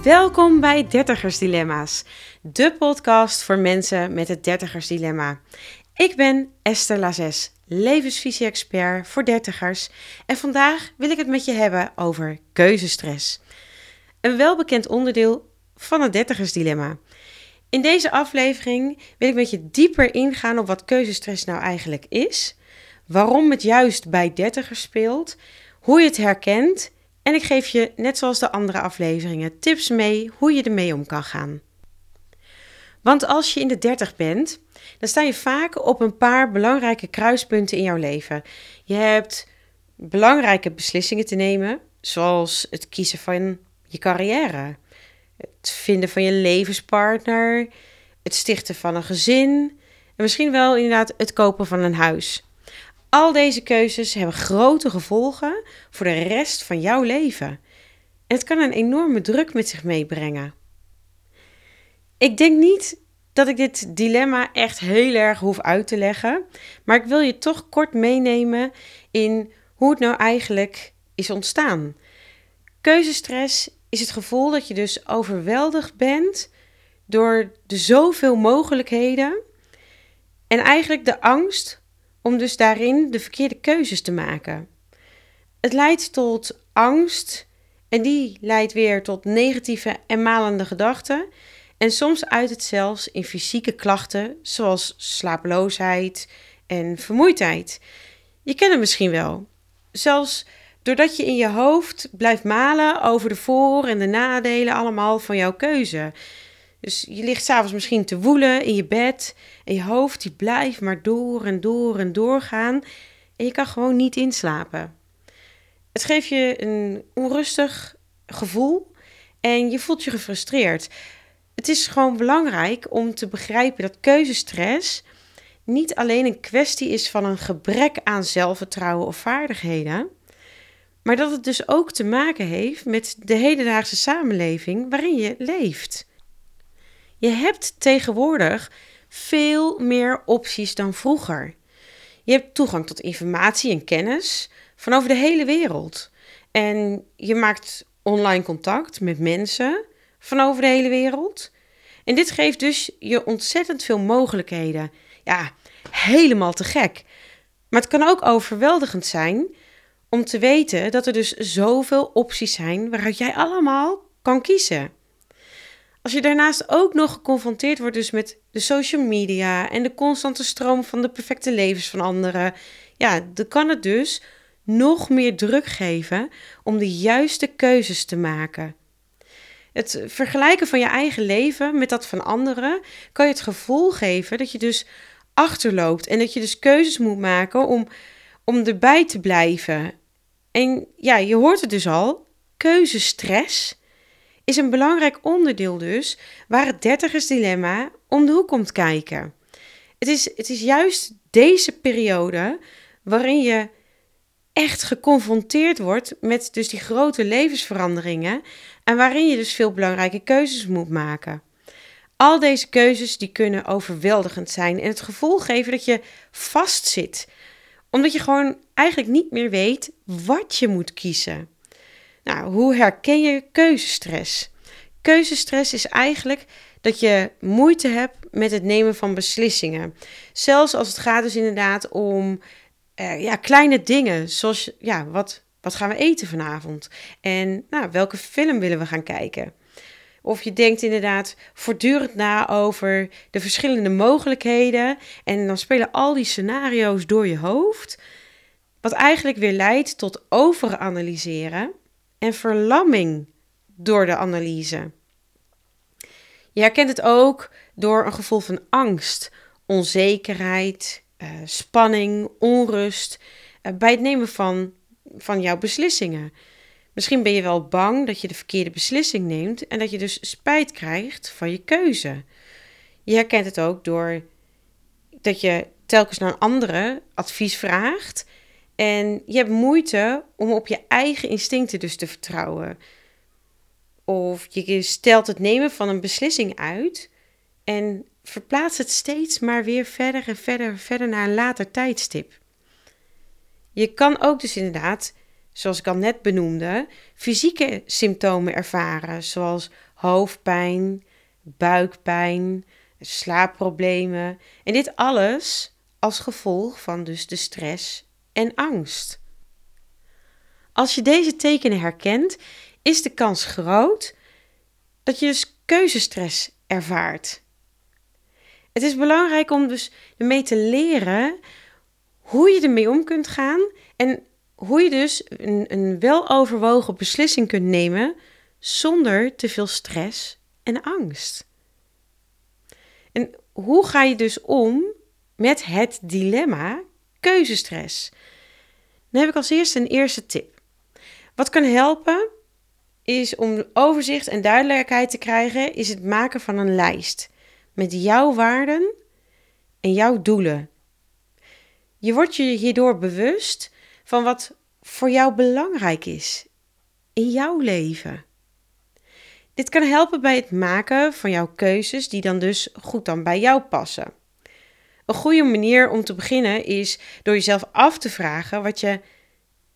Welkom bij Dertigers Dilemma's, de podcast voor mensen met het Dertigers Dilemma. Ik ben Esther Lazes, levensvisie-expert voor dertigers en vandaag wil ik het met je hebben over keuzestress. Een welbekend onderdeel van het Dertigers Dilemma. In deze aflevering wil ik met je dieper ingaan op wat keuzestress nou eigenlijk is, waarom het juist bij dertigers speelt, hoe je het herkent en ik geef je, net zoals de andere afleveringen, tips mee hoe je ermee om kan gaan. Want als je in de 30 bent, dan sta je vaak op een paar belangrijke kruispunten in jouw leven. Je hebt belangrijke beslissingen te nemen, zoals het kiezen van je carrière, het vinden van je levenspartner, het stichten van een gezin en misschien wel inderdaad het kopen van een huis. Al deze keuzes hebben grote gevolgen voor de rest van jouw leven. En het kan een enorme druk met zich meebrengen. Ik denk niet dat ik dit dilemma echt heel erg hoef uit te leggen, maar ik wil je toch kort meenemen in hoe het nou eigenlijk is ontstaan. Keuzestress is het gevoel dat je dus overweldigd bent door de zoveel mogelijkheden en eigenlijk de angst om dus daarin de verkeerde keuzes te maken. Het leidt tot angst en die leidt weer tot negatieve en malende gedachten. En soms uit het zelfs in fysieke klachten zoals slapeloosheid en vermoeidheid. Je kent het misschien wel. Zelfs doordat je in je hoofd blijft malen over de voor- en de nadelen allemaal van jouw keuze. Dus je ligt s'avonds misschien te woelen in je bed en je hoofd die blijft maar door en door en doorgaan en je kan gewoon niet inslapen. Het geeft je een onrustig gevoel en je voelt je gefrustreerd. Het is gewoon belangrijk om te begrijpen dat keuzestress niet alleen een kwestie is van een gebrek aan zelfvertrouwen of vaardigheden, maar dat het dus ook te maken heeft met de hedendaagse samenleving waarin je leeft. Je hebt tegenwoordig veel meer opties dan vroeger. Je hebt toegang tot informatie en kennis van over de hele wereld. En je maakt online contact met mensen van over de hele wereld. En dit geeft dus je ontzettend veel mogelijkheden. Ja, helemaal te gek. Maar het kan ook overweldigend zijn om te weten dat er dus zoveel opties zijn waaruit jij allemaal kan kiezen. Als je daarnaast ook nog geconfronteerd wordt dus met de social media en de constante stroom van de perfecte levens van anderen, ja, dan kan het dus nog meer druk geven om de juiste keuzes te maken. Het vergelijken van je eigen leven met dat van anderen kan je het gevoel geven dat je dus achterloopt en dat je dus keuzes moet maken om, om erbij te blijven. En ja, je hoort het dus al, keuzestress is een belangrijk onderdeel dus waar het dertigers dilemma om de hoek komt kijken. Het is, het is juist deze periode waarin je echt geconfronteerd wordt met dus die grote levensveranderingen en waarin je dus veel belangrijke keuzes moet maken. Al deze keuzes die kunnen overweldigend zijn en het gevoel geven dat je vastzit, omdat je gewoon eigenlijk niet meer weet wat je moet kiezen. Nou, hoe herken je keuzestress? Keuzestress is eigenlijk dat je moeite hebt met het nemen van beslissingen. Zelfs als het gaat dus inderdaad om uh, ja, kleine dingen, zoals ja, wat, wat gaan we eten vanavond? En nou, welke film willen we gaan kijken? Of je denkt inderdaad voortdurend na over de verschillende mogelijkheden. En dan spelen al die scenario's door je hoofd. Wat eigenlijk weer leidt tot overanalyseren en verlamming door de analyse. Je herkent het ook door een gevoel van angst, onzekerheid, uh, spanning, onrust uh, bij het nemen van, van jouw beslissingen. Misschien ben je wel bang dat je de verkeerde beslissing neemt en dat je dus spijt krijgt van je keuze. Je herkent het ook door dat je telkens naar een andere advies vraagt en je hebt moeite om op je eigen instincten dus te vertrouwen. Of je stelt het nemen van een beslissing uit en verplaatst het steeds maar weer verder en verder en verder naar een later tijdstip. Je kan ook dus inderdaad zoals ik al net benoemde, fysieke symptomen ervaren, zoals hoofdpijn, buikpijn, slaapproblemen. En dit alles als gevolg van dus de stress en angst. Als je deze tekenen herkent, is de kans groot dat je dus keuzestress ervaart. Het is belangrijk om dus ermee te leren hoe je ermee om kunt gaan en hoe je dus een, een weloverwogen beslissing kunt nemen zonder te veel stress en angst. En hoe ga je dus om met het dilemma keuzestress? Dan heb ik als eerste een eerste tip. Wat kan helpen is om overzicht en duidelijkheid te krijgen, is het maken van een lijst met jouw waarden en jouw doelen. Je wordt je hierdoor bewust van wat voor jou belangrijk is in jouw leven. Dit kan helpen bij het maken van jouw keuzes die dan dus goed dan bij jou passen. Een goede manier om te beginnen is door jezelf af te vragen wat je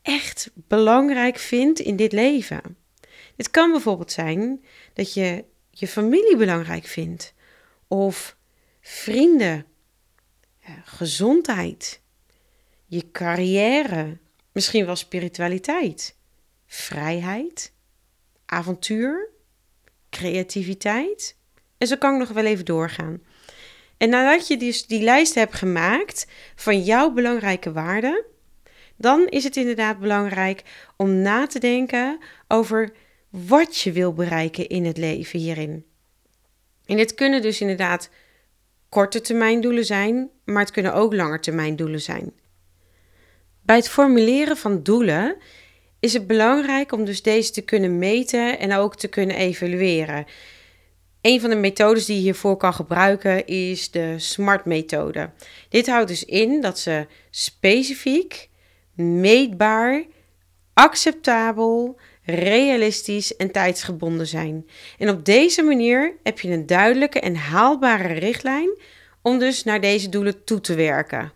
echt belangrijk vindt in dit leven. Het kan bijvoorbeeld zijn dat je je familie belangrijk vindt, of vrienden, gezondheid, je carrière, misschien wel spiritualiteit, vrijheid, avontuur, creativiteit. En zo kan ik nog wel even doorgaan. En nadat je dus die lijst hebt gemaakt van jouw belangrijke waarden, dan is het inderdaad belangrijk om na te denken over wat je wil bereiken in het leven hierin. En dit kunnen dus inderdaad korte termijn doelen zijn, maar het kunnen ook lange termijn doelen zijn. Bij het formuleren van doelen is het belangrijk om dus deze te kunnen meten en ook te kunnen evalueren. Een van de methodes die je hiervoor kan gebruiken is de SMART-methode. Dit houdt dus in dat ze specifiek, meetbaar, acceptabel, realistisch en tijdsgebonden zijn. En op deze manier heb je een duidelijke en haalbare richtlijn om dus naar deze doelen toe te werken.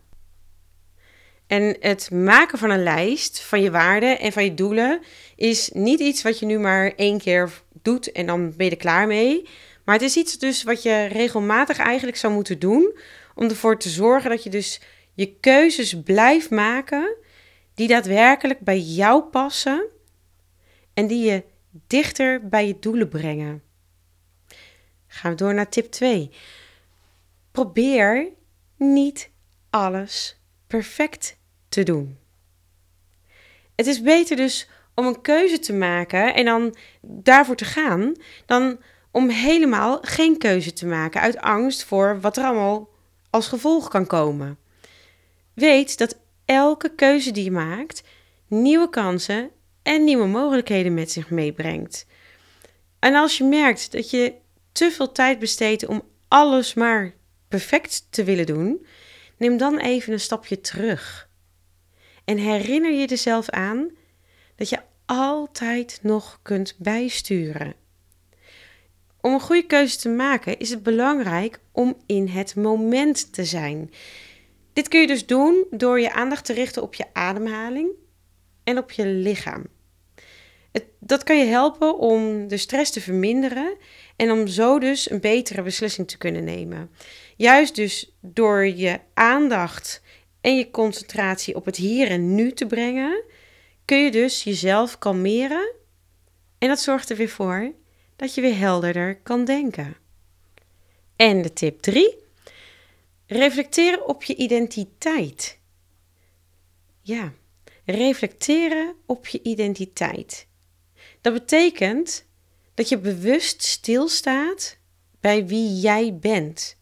En het maken van een lijst van je waarden en van je doelen is niet iets wat je nu maar één keer doet en dan ben je er klaar mee. Maar het is iets dus wat je regelmatig eigenlijk zou moeten doen om ervoor te zorgen dat je dus je keuzes blijft maken die daadwerkelijk bij jou passen en die je dichter bij je doelen brengen. Gaan we door naar tip 2. Probeer niet alles perfect te doen. Het is beter dus om een keuze te maken en dan daarvoor te gaan, dan om helemaal geen keuze te maken uit angst voor wat er allemaal als gevolg kan komen. Weet dat elke keuze die je maakt nieuwe kansen en nieuwe mogelijkheden met zich meebrengt. En als je merkt dat je te veel tijd besteedt om alles maar perfect te willen doen, neem dan even een stapje terug. En herinner je jezelf aan dat je altijd nog kunt bijsturen. Om een goede keuze te maken is het belangrijk om in het moment te zijn. Dit kun je dus doen door je aandacht te richten op je ademhaling en op je lichaam. Het, dat kan je helpen om de stress te verminderen en om zo dus een betere beslissing te kunnen nemen. Juist dus door je aandacht en je concentratie op het hier en nu te brengen, kun je dus jezelf kalmeren. En dat zorgt er weer voor dat je weer helderder kan denken. En de tip 3. Reflecteren op je identiteit. Ja, reflecteren op je identiteit. Dat betekent dat je bewust stilstaat bij wie jij bent.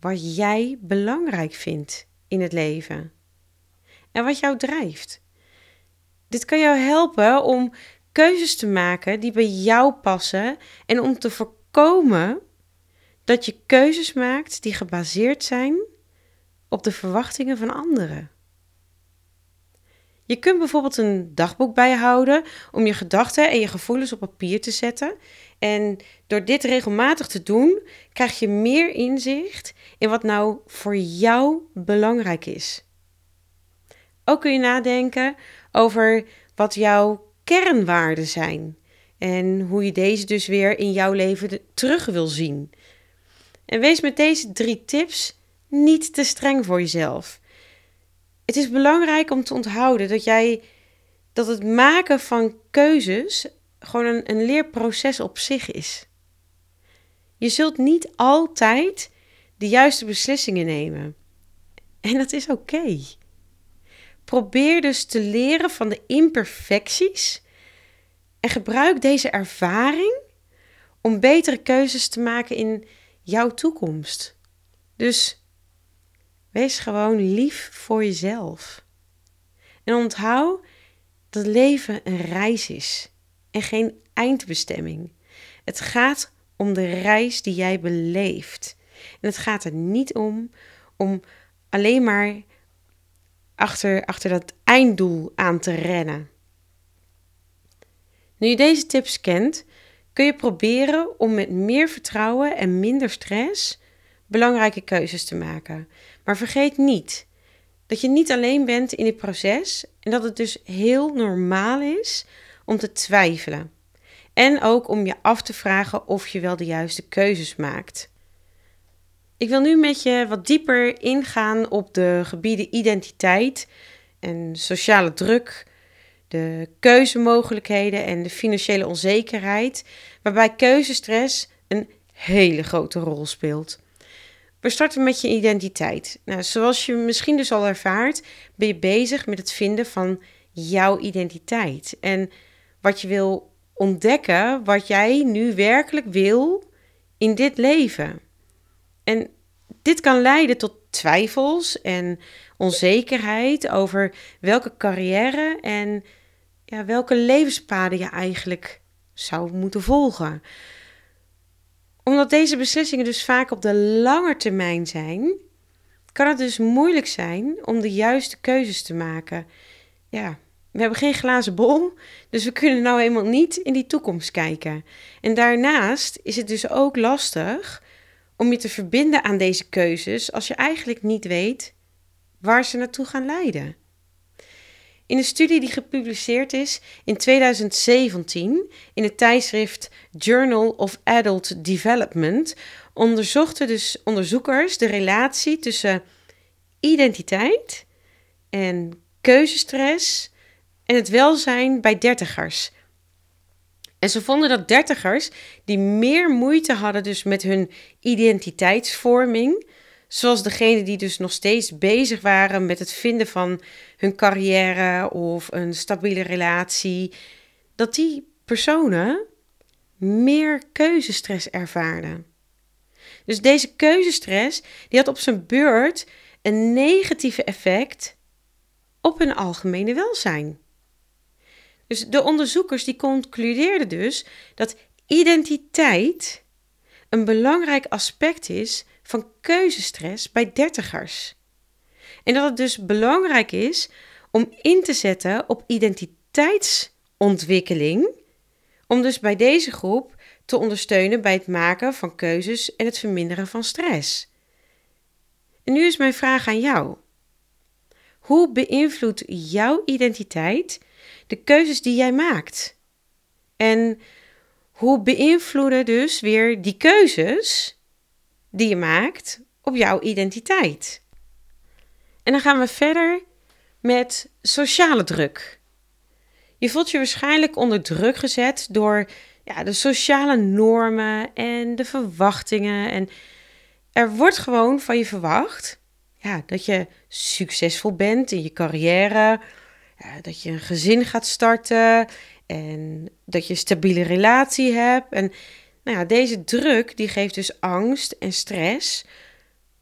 Wat jij belangrijk vindt in het leven. En wat jou drijft. Dit kan jou helpen om keuzes te maken die bij jou passen en om te voorkomen dat je keuzes maakt die gebaseerd zijn op de verwachtingen van anderen. Je kunt bijvoorbeeld een dagboek bijhouden om je gedachten en je gevoelens op papier te zetten. En door dit regelmatig te doen, krijg je meer inzicht in wat nou voor jou belangrijk is. Ook kun je nadenken over wat jouw kernwaarden zijn en hoe je deze dus weer in jouw leven terug wil zien. En wees met deze drie tips niet te streng voor jezelf. Het is belangrijk om te onthouden dat jij dat het maken van keuzes gewoon een, een leerproces op zich is. Je zult niet altijd de juiste beslissingen nemen. En dat is oké. Probeer dus te leren van de imperfecties en gebruik deze ervaring om betere keuzes te maken in jouw toekomst. Dus wees gewoon lief voor jezelf. En onthoud dat leven een reis is en geen eindbestemming. Het gaat om de reis die jij beleeft. En het gaat er niet om om alleen maar achter, achter dat einddoel aan te rennen. Nu je deze tips kent, kun je proberen om met meer vertrouwen en minder stress belangrijke keuzes te maken. Maar vergeet niet dat je niet alleen bent in dit proces en dat het dus heel normaal is om te twijfelen. En ook om je af te vragen of je wel de juiste keuzes maakt. Ik wil nu met je wat dieper ingaan op de gebieden identiteit en sociale druk, de keuzemogelijkheden en de financiële onzekerheid, waarbij keuzestress een hele grote rol speelt. We starten met je identiteit. Nou, zoals je misschien dus al ervaart, ben je bezig met het vinden van jouw identiteit. En wat je wil ontdekken, wat jij nu werkelijk wil in dit leven. En dit kan leiden tot twijfels en onzekerheid over welke carrière en ja, welke levenspaden je eigenlijk zou moeten volgen. Omdat deze beslissingen dus vaak op de lange termijn zijn, kan het dus moeilijk zijn om de juiste keuzes te maken. Ja, we hebben geen glazen bol, dus we kunnen nou eenmaal niet in die toekomst kijken. En daarnaast is het dus ook lastig om je te verbinden aan deze keuzes als je eigenlijk niet weet waar ze naartoe gaan leiden. In een studie die gepubliceerd is in 2017 in het tijdschrift Journal of Adult Development onderzochten dus onderzoekers de relatie tussen identiteit en keuzestress en het welzijn bij dertigers. En ze vonden dat dertigers die meer moeite hadden dus met hun identiteitsvorming, zoals degene die dus nog steeds bezig waren met het vinden van hun carrière of een stabiele relatie, dat die personen meer keuzestress ervaarden. Dus deze keuzestress die had op zijn beurt een negatieve effect op hun algemene welzijn. Dus de onderzoekers die concludeerden dus dat identiteit een belangrijk aspect is van keuzestress bij dertigers. En dat het dus belangrijk is om in te zetten op identiteitsontwikkeling, om dus bij deze groep te ondersteunen bij het maken van keuzes en het verminderen van stress. En nu is mijn vraag aan jou. Hoe beïnvloedt jouw identiteit de keuzes die jij maakt. En hoe beïnvloeden dus weer die keuzes die je maakt op jouw identiteit? En dan gaan we verder met sociale druk. Je voelt je waarschijnlijk onder druk gezet door ja, de sociale normen en de verwachtingen. En er wordt gewoon van je verwacht ja, dat je succesvol bent in je carrière, dat je een gezin gaat starten en dat je een stabiele relatie hebt. En nou ja, deze druk die geeft dus angst en stress,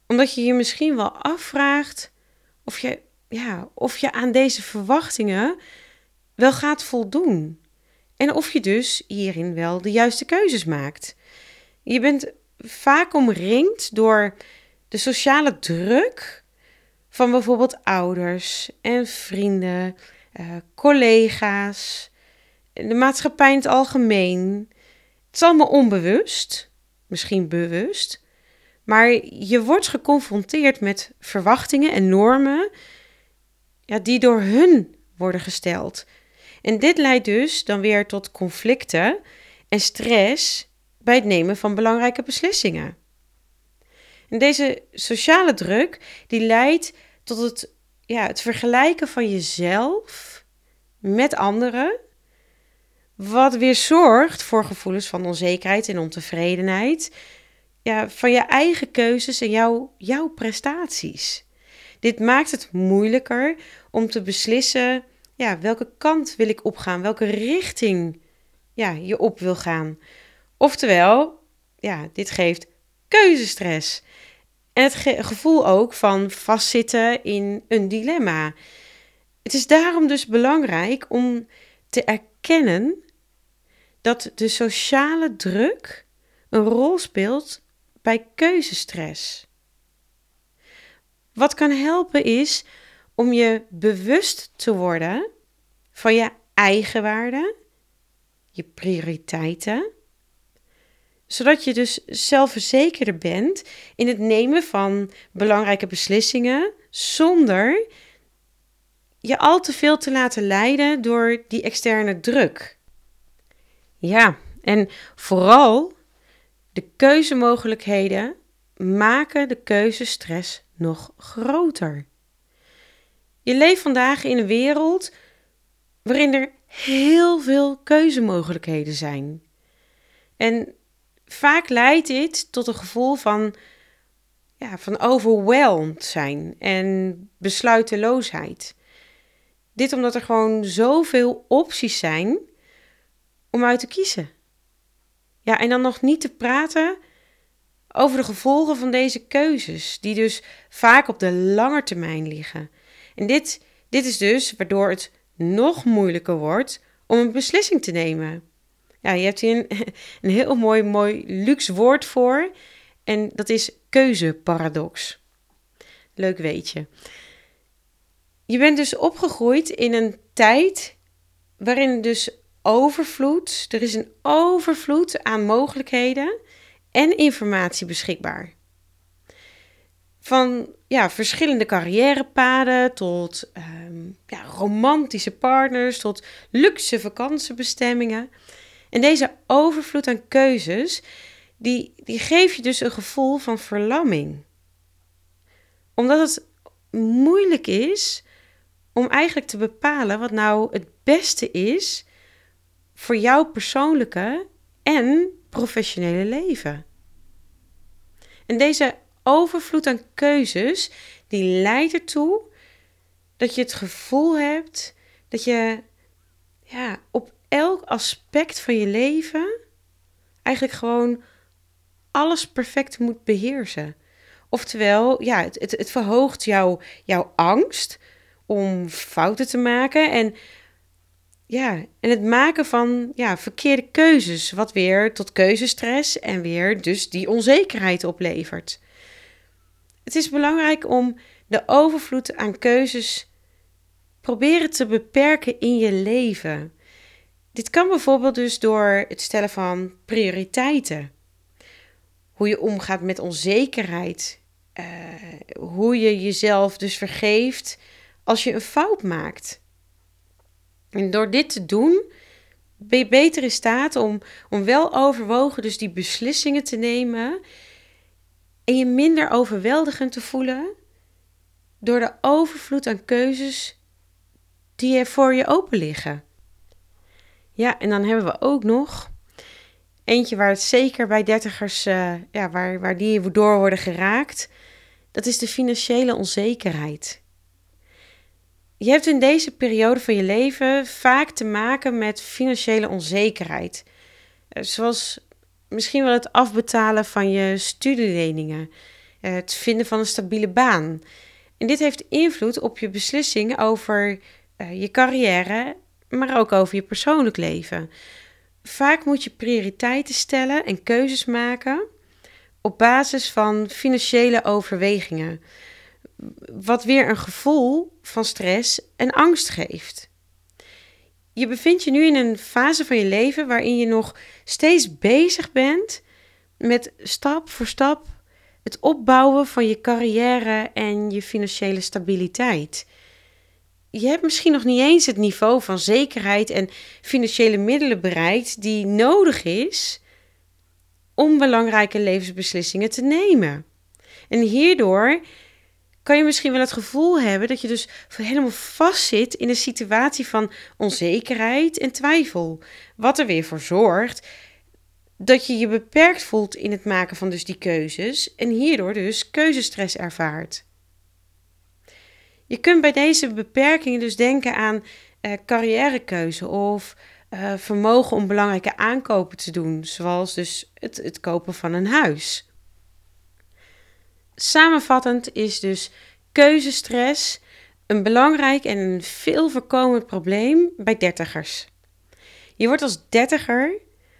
omdat je je misschien wel afvraagt of je, ja, of je aan deze verwachtingen wel gaat voldoen. En of je dus hierin wel de juiste keuzes maakt. Je bent vaak omringd door de sociale druk van bijvoorbeeld ouders en vrienden, uh, collega's, de maatschappij in het algemeen. Het is allemaal onbewust, misschien bewust, maar je wordt geconfronteerd met verwachtingen en normen ja, die door hun worden gesteld. En dit leidt dus dan weer tot conflicten en stress bij het nemen van belangrijke beslissingen. En deze sociale druk die leidt tot het, ja, het vergelijken van jezelf met anderen, wat weer zorgt voor gevoelens van onzekerheid en ontevredenheid ja, van je eigen keuzes en jouw, jouw prestaties. Dit maakt het moeilijker om te beslissen ja, welke kant wil ik opgaan, welke richting ja, je op wil gaan. Oftewel, ja, dit geeft keuzestress. En het gevoel ook van vastzitten in een dilemma. Het is daarom dus belangrijk om te erkennen dat de sociale druk een rol speelt bij keuzestress. Wat kan helpen is om je bewust te worden van je eigen waarde, je prioriteiten, zodat je dus zelfverzekerder bent in het nemen van belangrijke beslissingen zonder je al te veel te laten leiden door die externe druk. Ja, en vooral de keuzemogelijkheden maken de keuzestress nog groter. Je leeft vandaag in een wereld waarin er heel veel keuzemogelijkheden zijn. En vaak leidt dit tot een gevoel van, ja, van overwhelmed zijn en besluiteloosheid. Dit omdat er gewoon zoveel opties zijn om uit te kiezen. Ja, en dan nog niet te praten over de gevolgen van deze keuzes, die dus vaak op de lange termijn liggen. En dit, dit is dus waardoor het nog moeilijker wordt om een beslissing te nemen. Ja, je hebt hier een, heel mooi, mooi luxe woord voor. En dat is keuzeparadox. Leuk weet je. Je bent dus opgegroeid in een tijd waarin dus overvloed, er is een overvloed aan mogelijkheden en informatie beschikbaar. Van ja, verschillende carrièrepaden tot ehm, ja, romantische partners, tot luxe vakantiebestemmingen. En deze overvloed aan keuzes, die, die geeft je dus een gevoel van verlamming. Omdat het moeilijk is om eigenlijk te bepalen wat nou het beste is voor jouw persoonlijke en professionele leven. En deze overvloed aan keuzes, die leidt ertoe dat je het gevoel hebt dat je ja, op elk aspect van je leven eigenlijk gewoon alles perfect moet beheersen. Oftewel, ja, het, het, het verhoogt jouw, jouw angst om fouten te maken en ja, en het maken van ja, verkeerde keuzes, wat weer tot keuzestress en weer dus die onzekerheid oplevert. Het is belangrijk om de overvloed aan keuzes proberen te beperken in je leven. Dit kan bijvoorbeeld dus door het stellen van prioriteiten. Hoe je omgaat met onzekerheid. Uh, hoe je jezelf dus vergeeft als je een fout maakt. En door dit te doen, ben je beter in staat om, om wel overwogen dus die beslissingen te nemen en je minder overweldigend te voelen door de overvloed aan keuzes die er voor je open liggen. Ja, en dan hebben we ook nog eentje waar het zeker bij dertigers, uh, ja, waar, waar die door worden geraakt. Dat is de financiële onzekerheid. Je hebt in deze periode van je leven vaak te maken met financiële onzekerheid. Eh, zoals misschien wel het afbetalen van je studieleningen, eh, het vinden van een stabiele baan. En dit heeft invloed op je beslissing over je carrière, maar ook over je persoonlijk leven. Vaak moet je prioriteiten stellen en keuzes maken op basis van financiële overwegingen wat weer een gevoel van stress en angst geeft. Je bevindt je nu in een fase van je leven waarin je nog steeds bezig bent met stap voor stap het opbouwen van je carrière en je financiële stabiliteit. Je hebt misschien nog niet eens het niveau van zekerheid en financiële middelen bereikt die nodig is om belangrijke levensbeslissingen te nemen. En hierdoor kan je misschien wel het gevoel hebben dat je dus helemaal vastzit in een situatie van onzekerheid en twijfel. Wat er weer voor zorgt dat je je beperkt voelt in het maken van dus die keuzes en hierdoor dus keuzestress ervaart. Je kunt bij deze beperkingen dus denken aan uh, carrièrekeuze of uh, vermogen om belangrijke aankopen te doen, zoals dus het, het kopen van een huis. Samenvattend is dus keuzestress een belangrijk en een veel voorkomend probleem bij dertigers. Je wordt als dertiger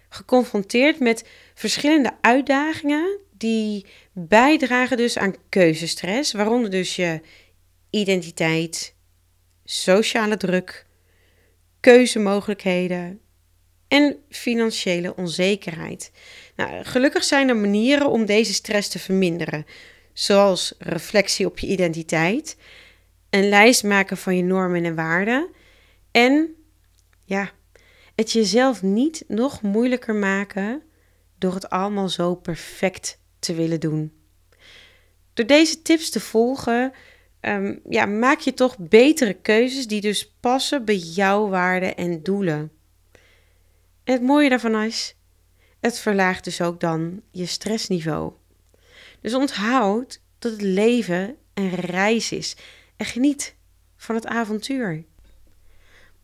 geconfronteerd met verschillende uitdagingen die bijdragen dus aan keuzestress, waaronder dus je identiteit, sociale druk, keuzemogelijkheden en financiële onzekerheid. Nou, gelukkig zijn er manieren om deze stress te verminderen, zoals reflectie op je identiteit, een lijst maken van je normen en waarden en ja, het jezelf niet nog moeilijker maken door het allemaal zo perfect te willen doen. Door deze tips te volgen, um, ja, maak je toch betere keuzes die dus passen bij jouw waarden en doelen. En het mooie daarvan is, het verlaagt dus ook dan je stressniveau. Dus onthoud dat het leven een reis is en geniet van het avontuur.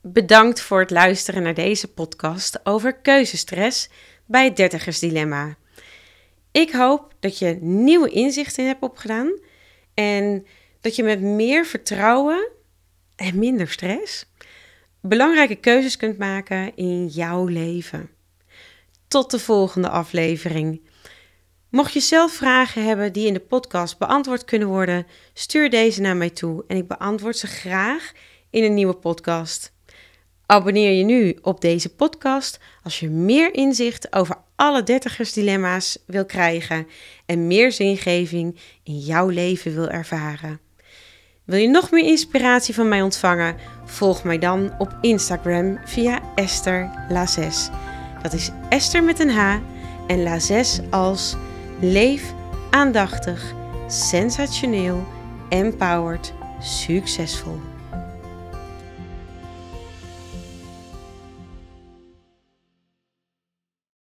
Bedankt voor het luisteren naar deze podcast over keuzestress bij het dertigersdilemma. Ik hoop dat je nieuwe inzichten hebt opgedaan en dat je met meer vertrouwen en minder stress belangrijke keuzes kunt maken in jouw leven. Tot de volgende aflevering. Mocht je zelf vragen hebben die in de podcast beantwoord kunnen worden, stuur deze naar mij toe en ik beantwoord ze graag in een nieuwe podcast. Abonneer je nu op deze podcast als je meer inzicht over alle dertigersdilemma's wil krijgen en meer zingeving in jouw leven wil ervaren. Wil je nog meer inspiratie van mij ontvangen? Volg mij dan op Instagram via Esther Lazes. Dat is Esther met een H en Lazes als leef aandachtig, sensationeel, empowered, succesvol.